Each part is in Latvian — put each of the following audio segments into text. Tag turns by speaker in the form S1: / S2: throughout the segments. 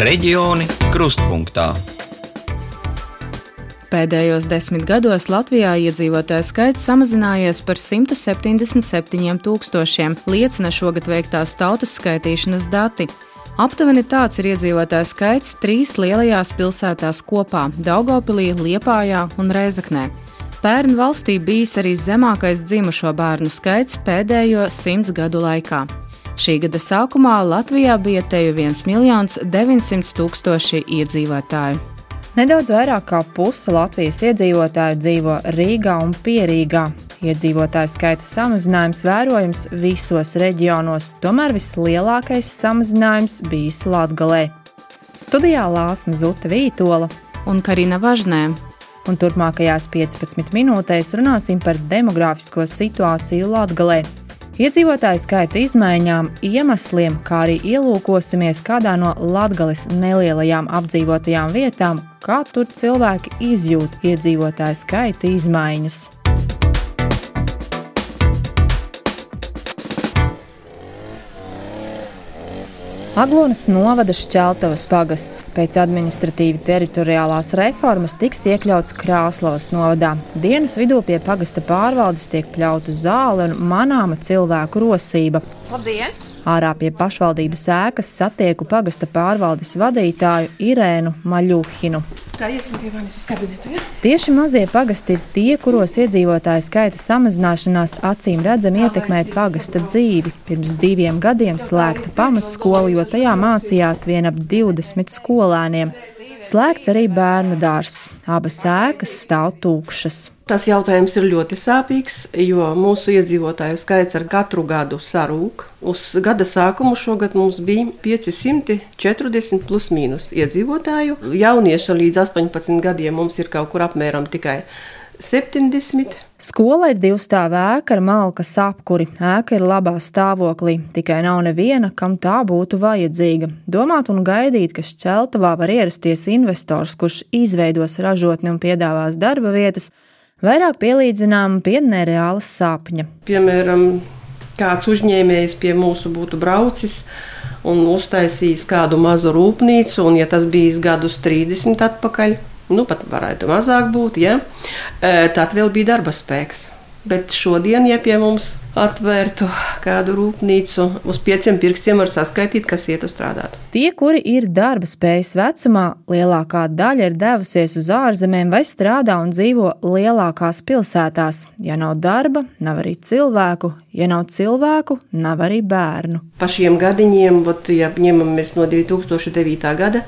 S1: Reģioni krustpunktā.
S2: Pēdējos desmit gados Latvijā iedzīvotāju skaits samazinājies par 177 tūkstošiem, liecina šogad veiktās tautas skaitīšanas dati. Aptuveni tāds ir iedzīvotāju skaits trīs lielajās pilsētās kopā - Daugopilī, Liepājā un Reizeknē. Pērn valstī bijis arī zemākais dzimušo bērnu skaits pēdējo simts gadu laikā. Šī gada sākumā Latvijā bija teju 1 miljons 900 tūkstoši iedzīvotāju.
S3: Nedaudz vairāk kā puse Latvijas iedzīvotāju dzīvo Rīgā un Pierīgā. Iedzīvotāju skaita samazinājums vērojams visos reģionos, tomēr vislielākais samazinājums bijis Latvijā. Studijā Lāsma Zuta Vītola
S2: un Karina Važnē.
S3: Un turpmākajās 15 minūtēs runāsim par demogrāfisko situāciju Latvijā iedzīvotāju skaita izmaiņām, iemesliem, kā arī ielūkosimies kādā no Latvijas nelielajām apdzīvotajām vietām, kā tur cilvēki izjūt iedzīvotāju skaita izmaiņas. Aglonas novada Šķeltavas pagasts. Pēc administratīvi teritoriālās reformas tiks iekļauts Krāslavas novadā. Dienas vidū pie pagasta pārvaldes tiek pļauta zāle un manāma cilvēku rosība.
S4: Labdien!
S3: Ārā pie pašvaldības ēkas satieku pagasta pārvaldes vadītāju Irēnu Maļuhinu.
S4: Kabinetu. Ja?
S3: Tieši mazie pagasti ir tie, kuros iedzīvotāju skaita samazināšanās acīm redzami ietekmē pagasta dzīvi. Pirms diviem gadiem slēgta pamatskola, jo tajā mācījās vien ap 20 skolēniem. Slēgts arī bērnu dārzs. Abas ēkas stāv tūkšas.
S4: Tas jautājums ir ļoti sāpīgs, jo mūsu iedzīvotāju skaits ar katru gadu sarūk. Uz gada sākumu šogad mums bija 540 plus mīnus iedzīvotāju. Jaunieši līdz 18 gadiem mums ir kaut kur apmēram tikai 70.
S3: Skola ir divstāvā ēka ar malkas apkuri. Ēka ir labā stāvoklī, tikai nav neviena, kam tā būtu vajadzīga. Domāt un gaidīt, ka Šķeltavā var ierasties investors, kurš izveidos ražotni un piedāvās darba vietas, vairāk pielīdzinām pie nereālas sapņa.
S4: Piemēram, kāds uzņēmējs pie mūsu būtu braucis un uztaisījis kādu mazu rūpnīcu, un ja tas bijis gadus 30 atpakaļ, nu pat varētu mazāk būt, ja, tad vēl bija darba spēks. Bet šodien, ja pie mums atvērtu kādu rūpnīcu, uz pieciem pirkstiem var saskaitīt, kas iet uz strādāt.
S3: Tie, kuri ir darba spējas vecumā, lielākā daļa ir devusies uz ārzemēm vai strādā un dzīvo lielākās pilsētās. Ja nav darba, nav arī cilvēku, ja nav cilvēku, nav arī bērnu.
S4: Pa šiem gadiņiem, vat, ja ņemamies no 2009. gada,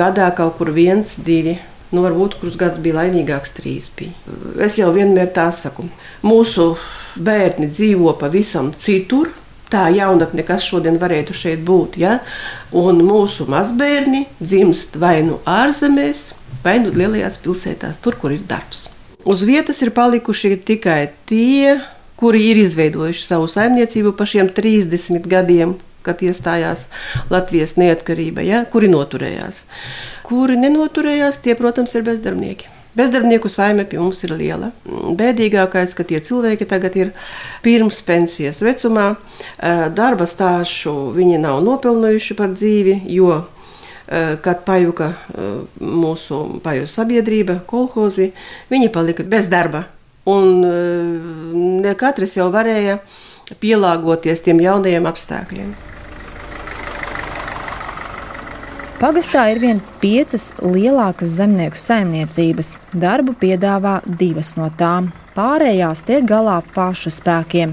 S4: gadā kaut kur viens, divi Nu, varbūt kurš gads bija laimīgāks, trīs bija. Es jau vienmēr tā saku, mūsu bērni dzīvo pavisam citur. Tā jaunatne, kas šodien varētu šeit būt, ja? un mūsu mazbērni dzimst vai nu ārzemēs, vai nu lielajās pilsētās, tur, kur ir darbs. Uz vietas ir palikuši tikai tie, kuri ir izveidojuši savu saimniecību pa šiem 30 gadiem, kad iestājās Latvijas neatkarība, ja, kuri noturējās. Kuri nenoturējās, tie, protams, ir bezdarbnieki. Bezdarbnieku saime pie mums ir liela. Bēdīgākais, ka tie cilvēki tagad ir pirms pensijas vecumā, darba stāžu viņi nav nopelnījuši par dzīvi, jo kad pajuka mūsu paju sabiedrība, kolhozi, viņi palika bez darba. Un ne katrs jau varēja pielāgoties tiem jaunajiem apstākļiem.
S3: Pagastā ir vien piecas lielākas zemnieku saimniecības. Darbu piedāvā divas no tām. Pārējās tiek galā pašu spēkiem.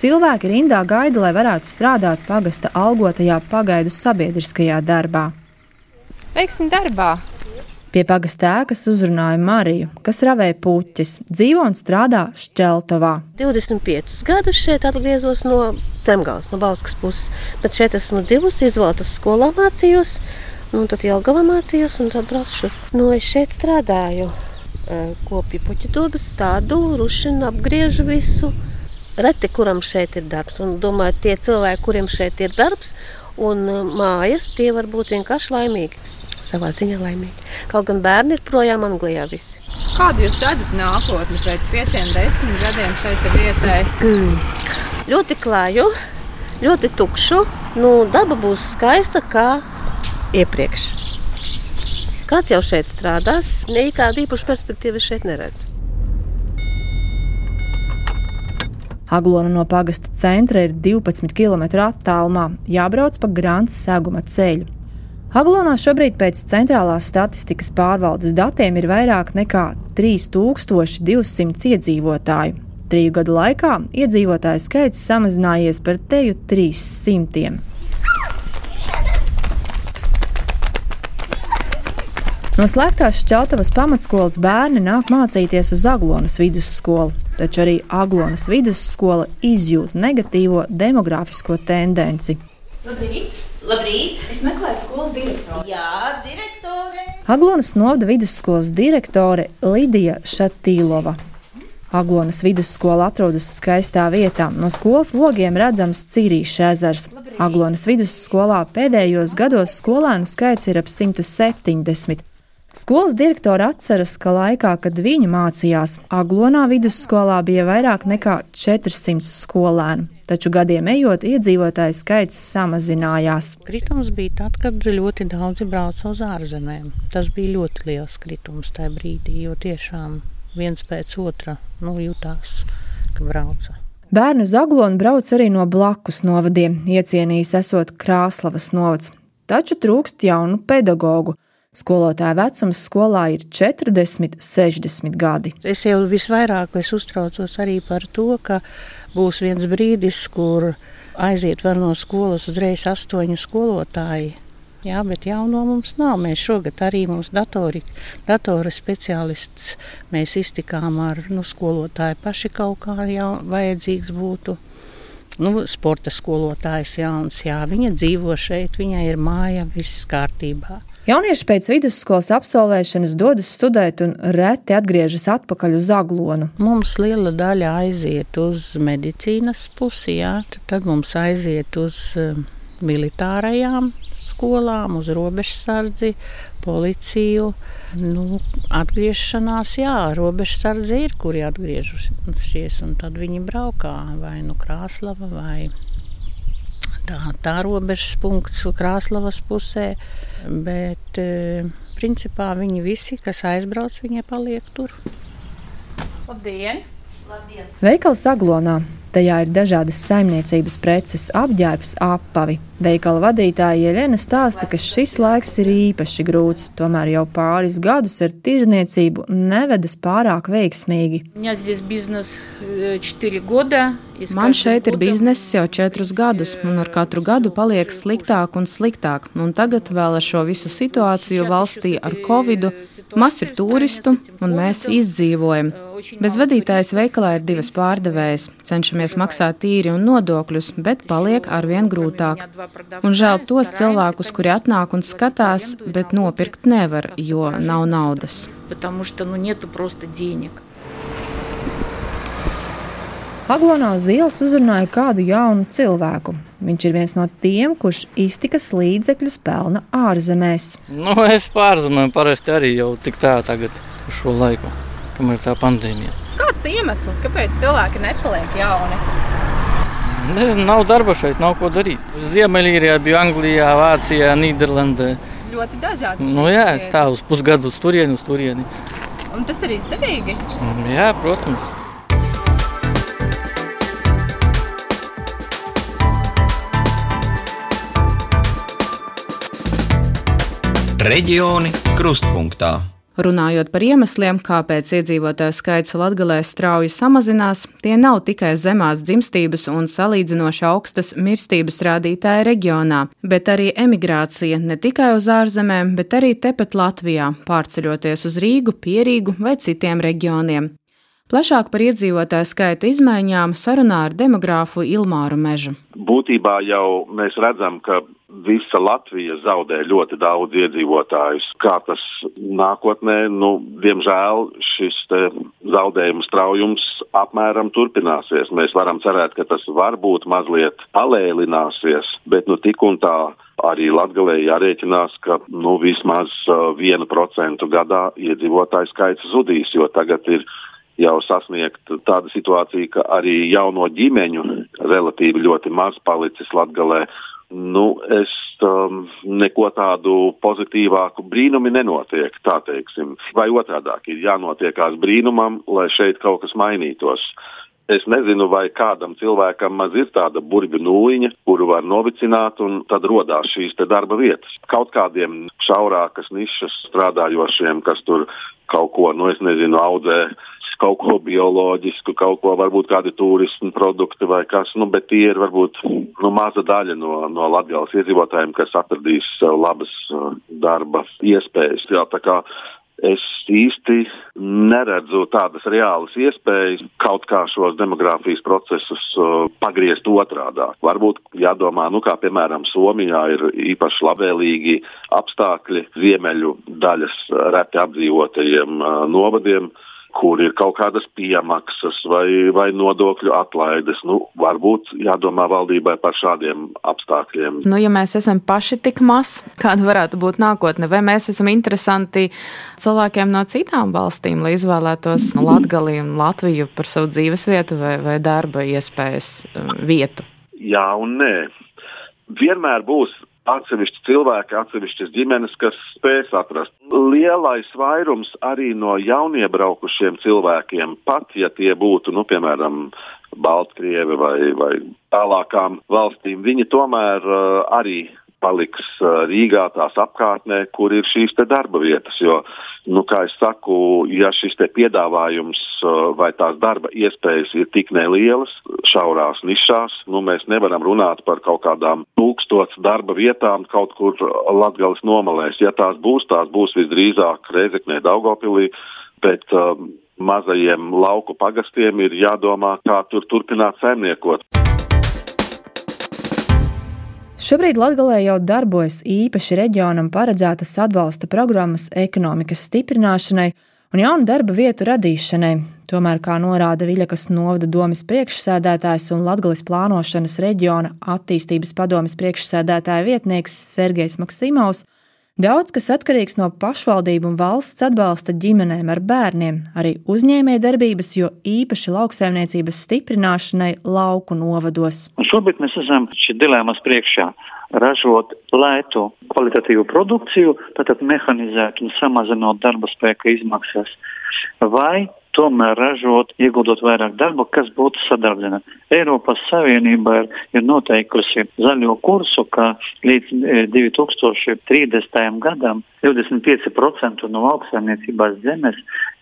S3: Cilvēki rindā gaida, lai varētu strādāt pagasta algotajā pagaidu sabiedriskajā darbā.
S5: Veiksim darbā!
S3: Pie pagasta ēkas uzrunāja Mariju, kas ravēja puķis. Dzīvo un strādā Šķeltovā.
S6: 25 gadus šeit atgriezos no Zemgājas, no Bauskas puses. Bet šeit esmu dzimusi, izvēlētas skolā mācījos. Nu, tad Jelgavā mācījos, un tad braucu šurp. Nu, es šeit strādāju. Kopju puķu dobas, tādu rušanu, apgriežu visu. Reti, kuram šeit ir darbs. Un domāju, tie cilvēki, kuriem šeit ir darbs un mājas, tie var būt vienkārši laimīgi. Savā ziņā laimīgi. Kaut gan bērni ir projām Anglijā visi.
S5: Kādu jūs redzat nākotni pēc pieciem, desmit gadiem šeit vietai?
S6: Mm. Ļoti klāju, ļoti tukšu. Nu, daba būs skaista, kā iepriekš. Kāds jau šeit strādās, nekādu īpašu perspektīvu šeit neredzu.
S3: Aglona no pagasta centra ir 12 km attālumā, jābrauc pa Grāns seguma ceļu. Aglonā šobrīd pēc centrālās statistikas pārvaldes datiem ir vairāk nekā 3200 iedzīvotāju. Triju gadu laikā iedzīvotāju skaits samazinājies par teju 300. No slēgtās Šķeltavas pamatskolas bērni nāk mācīties uz Aglonas vidusskolu, taču arī Aglonas vidusskola izjūt negatīvo demogrāfisko tendenci.
S7: Labrīt! Labrīt! Es meklēju skolas direktoru. Jā, direktore!
S3: Aglonas novada vidusskolas direktore Lidija Šatīlova. Aglonas vidusskola atrodas skaistā vietā. No skolas logiem redzams Cīrīša ezers. Aglonas vidusskolā pēdējos gados skolēnu skaits ir ap 170. Skolas direktora atceras, ka laikā, kad viņa mācījās, Aglonā vidusskolā bija vairāk nekā 400 skolēnu, taču gadiem ejot, iedzīvotāju skaits samazinājās.
S8: Kritums bija tad, kad ļoti daudzi brauca uz ārzemēm. Tas bija ļoti liels kritums tajā brīdī, jo tiešām viens pēc otra nu, jutās, ka brauca.
S3: Bērnu uz Aglonu brauc arī no blakus novadiem, iecienījis esot Krāslavas novads, taču trūkst jaunu pedagoģu. Skolotāja vecums skolā ir 40, 60 gadi.
S8: Es jau visvairāk es uztraucos arī par to, ka būs viens brīdis, kur aiziet var no skolas uzreiz astoņu skolotāju. Jā, bet jauno mums nav. Mēs šogad arī mums datori, datora speciālists mēs iztikām ar nu, skolotāju paši kaut kā jau vajadzīgs būtu. Nu, sporta skolotājs jauns, jā, viņa dzīvo šeit, viņai ir māja, viss kārtībā.
S3: Jaunieši pēc vidusskolas absolvēšanas dodas studēt un reti atgriežas atpakaļ uz aglonu.
S8: Mums liela daļa aiziet uz medicīnas pusi, jā, tad mums aiziet uz uh, militārajām skolām, uz robežsardzi, policiju. Nu, atgriešanās, jā, robežsardze ir, kuri atgriežušies, un tad viņi braukā vai nu Krāslava vai tā, tā robežas punkts Krāslavas pusē, bet e, principā viņi visi, kas aizbrauc, viņi paliek tur.
S5: Labdien!
S7: Labdien.
S3: Veikals Aglonā. Tajā ir dažādas saimniecības preces, apģērbs, apavi. Veikala vadītāja Ielena stāsta, ka šis laiks ir īpaši grūts, tomēr jau pāris gadus ar tirzniecību nevedas pārāk veiksmīgi.
S2: Man šeit ir bizness jau četrus gadus, un ar katru gadu paliek sliktāk un sliktāk. Un tagad vēl ar šo visu situāciju valstī ar covid, maz ir turistu, un mēs izdzīvojam. Bez vadītājas veikalā ir divas pārdevējas. Cenšamies maksāt tīri un nodokļus, bet paliek arvien grūtāk. Un žēl tos cilvēkus, kuri atnāk un skatās, bet nopirkt nevar, jo nav naudas.
S3: Aglonā uz ielas uzrunāja kādu jaunu cilvēku. Viņš ir viens no tiem, kurš iztikas līdzekļus pelna ārzemēs.
S9: Nu, es pārzemēju parasti arī jau tik tā tagad uz šo laiku, kamēr tā pandēmija.
S5: Kāds iemesls, kāpēc cilvēki nepaliek jauni?
S9: Nezinu, nav darba šeit, nav ko darīt. Ziemeļīrijā, biju Anglijā, Vācijā, Nīderlandē.
S5: Ļoti dažādi.
S9: Nu, jā, es tā uz pusgadu uz turieni, uz turieni.
S5: Un tas ir izdevīgi?
S9: Jā, protams.
S1: Reģioni krustpunktā.
S2: Runājot par iemesliem, kāpēc iedzīvotāju skaits Latvijā strauji samazinās, tie nav tikai zemās dzimstības un salīdzinoši augstas mirstības rādītāji reģionā, bet arī emigrācija ne tikai uz ārzemēm, bet arī tepat Latvijā, pārceļoties uz Rīgu, Pierīgu vai citiem reģioniem. Plašāk par iedzīvotāju skaita izmaiņām sarunā ar demogrāfu Ilmāru Mežu.
S10: Būtībā jau mēs redzam, ka visa Latvija zaudē ļoti daudz iedzīvotājus. Kā tas nākotnē, nu, diemžēl šis zaudējumu straujums apmēram turpināsies. Mēs varam cerēt, ka tas varbūt mazliet palēlināsies, bet nu, tik un tā arī Latvijā jārēķinās, ka nu, vismaz uh, 1% gadā iedzīvotāju skaits zudīs, jo tagad ir jau sasniegt tāda situācija, ka arī jauno ģimeņu relatīvi ļoti maz palicis Latvijā. Nu, es um, neko tādu pozitīvāku brīnumu nenotiek. Vai otrādi ir jānotiekās brīnumam, lai šeit kaut kas mainītos. Es nezinu, vai kādam cilvēkam maz ir tāda burbuļu nūjiņa, kuru var novicināt, un tad radās šīs darba vietas. Kaut kādiem šaurākas nišas strādājošiem, kas tur kaut ko, nu, nezinu, audzē kaut ko bioloģisku, kaut ko varbūt kādi turismu produkti vai kas, nu, bet tie ir varbūt nu, maza daļa no, no Latvijas iedzīvotājiem, kas atradīs labas uh, darba iespējas. Jā, es īsti neredzu tādas reālas iespējas kaut kā šos demogrāfijas procesus uh, pagriezt otrādi. Varbūt jādomā, nu, kā piemēram Somijā ir īpaši labvēlīgi apstākļi ziemeļu daļas reti apdzīvotajiem uh, novadiem. Kur ir kaut kādas piemaksas vai, vai nodokļu atlaides. Nu, varbūt jādomā valdībai par šādiem apstākļiem.
S2: Nu, ja mēs esam paši tik maz, kāda varētu būt nākotne, vai mēs esam interesanti cilvēkiem no citām valstīm, lai izvēlētos Latgali un Latviju par savu dzīvesvietu vai, vai darba iespējas um, vietu?
S10: Jā un nē. Vienmēr būs atsevišķi cilvēki, atsevišķas ģimenes, kas spēs atrast. Lielais vairums arī no jauniebraukušiem cilvēkiem, pat ja tie būtu, nu, piemēram, Baltkrievi vai, vai tālākām valstīm, viņi tomēr uh, arī paliks Rīgā, tās apkārtnē, kur ir šīs darba vietas. Jo, nu, kā jau saku, ja šis piedāvājums vai tās darba iespējas ir tik nelielas, šaurās nišās, nu, mēs nevaram runāt par kaut kādām tūkstošiem darba vietām kaut kur Latvijas nomalēs. Ja tās būs, tās būs visdrīzāk Reizeknē, Daugopilī. Bet, um, mazajiem lauku pagastiem ir jādomā, kā tur turpināt saimniekot.
S3: Šobrīd Latvijā jau darbojas īpaši reģionam paredzētas atbalsta programmas ekonomikas stiprināšanai un jaunu darba vietu radīšanai. Tomēr, kā norāda Viļakas novada domas priekšsēdētājs un Latvijas plānošanas reģiona attīstības padomes priekšsēdētāja vietnieks Sergejs Maksimovs, Daudz kas atkarīgs no pašvaldību un valsts atbalsta ģimenēm ar bērniem, arī uzņēmējdarbības, jo īpaši lauksaimniecības stiprināšanai lauku novados.
S11: Šobrīd mēs esam šī dilemmas priekšā ražot lētu kvalitatīvu produkciju, tātad mehanizēt un samazinot darba spēka izmaksas, vai tomēr ražot, ieguldot vairāk darba, kas būtu sadārdzina. Eiropas Savienība ir, ir noteikusi zaļo kursu, ka līdz 2030. E, gadam 25% no lauksaimniecības zemes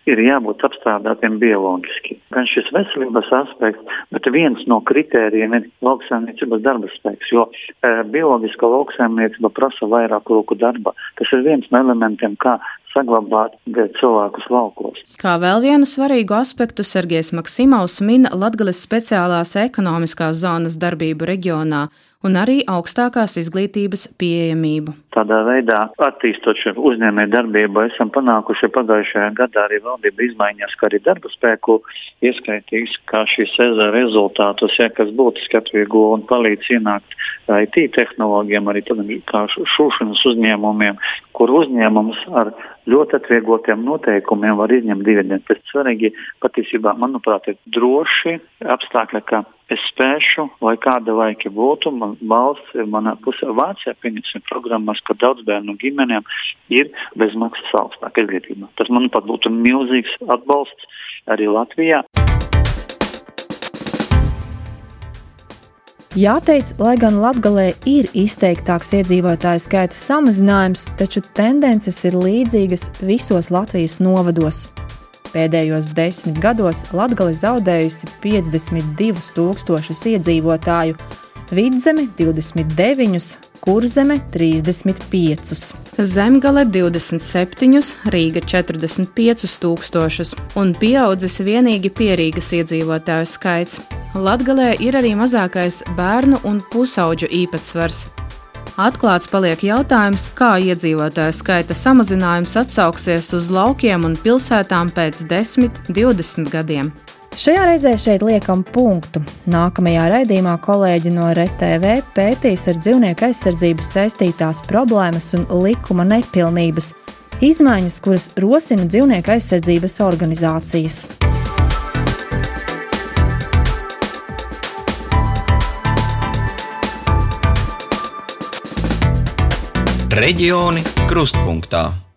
S11: ir jābūt apstrādātiem bioloģiski. Gan šis veselības aspekts, bet viens no kritērijiem ir lauksaimniecības darba spēks, jo e, bioloģiska lauksaimniecība prasa vairāk roku darba. Tas ir viens no elementiem, kā saglabāt cilvēkus laukos.
S2: Kā vēl vienu svarīgu aspektu Sergejs Maksimovs min Latgales speciālās ekonomiskās zonas darbību reģionā un arī augstākās izglītības pieejamību.
S11: Tādā veidā, attīstot šo uzņēmēju darbību, esam panākuši pagājušajā gadā arī valdība izmaiņas, ka arī darba spēku ieskaitīs, kā šī sezona rezultātus, ja kas būtiski atvieglo un palīdz ienākt IT tehnoloģiem, arī kā šūšanas uzņēmumiem, kur uzņēmums ar ļoti atvieglotiem noteikumiem var izņemt dividendus. Tas svarīgi patiesībā, manuprāt, ir droši apstākļi, ka es spēšu, lai kāda laika būtu, man valsts ir manā pusē. Vācijā pieņemsim programmas, ka daudz bērnu ģimenēm ir bezmaksas augstāka izglītība. Tas, manuprāt, būtu milzīgs atbalsts arī Latvijā.
S3: Jāteic, lai gan Latvijā ir izteiktāks iedzīvotāju skaita samazinājums, taču tendences ir līdzīgas visos Latvijas novados. Pēdējos desmit gados Latvija zaudējusi 52,000 iedzīvotāju, vidzeme 29, kurzeme 35,
S2: zemgale 27, Rīga 45 tūkstošus un pieaudzis vienīgi pierīgas iedzīvotāju skaits. Latgalē ir arī mazākais bērnu un pusauģu īpatsvars. Atklāts paliek jautājums, kā iedzīvotāju skaita samazinājums atsauksies uz laukiem un pilsētām pēc 10, 20 gadiem.
S3: Šajā reizē šeit liekam punktu. Nākamajā raidījumā kolēģi no RTV pētīs ar dzīvnieku aizsardzību saistītās problēmas un likuma nepilnības, izmaiņas, kuras rosina dzīvnieku aizsardzības organizācijas.
S1: Reģioni krustpunktā.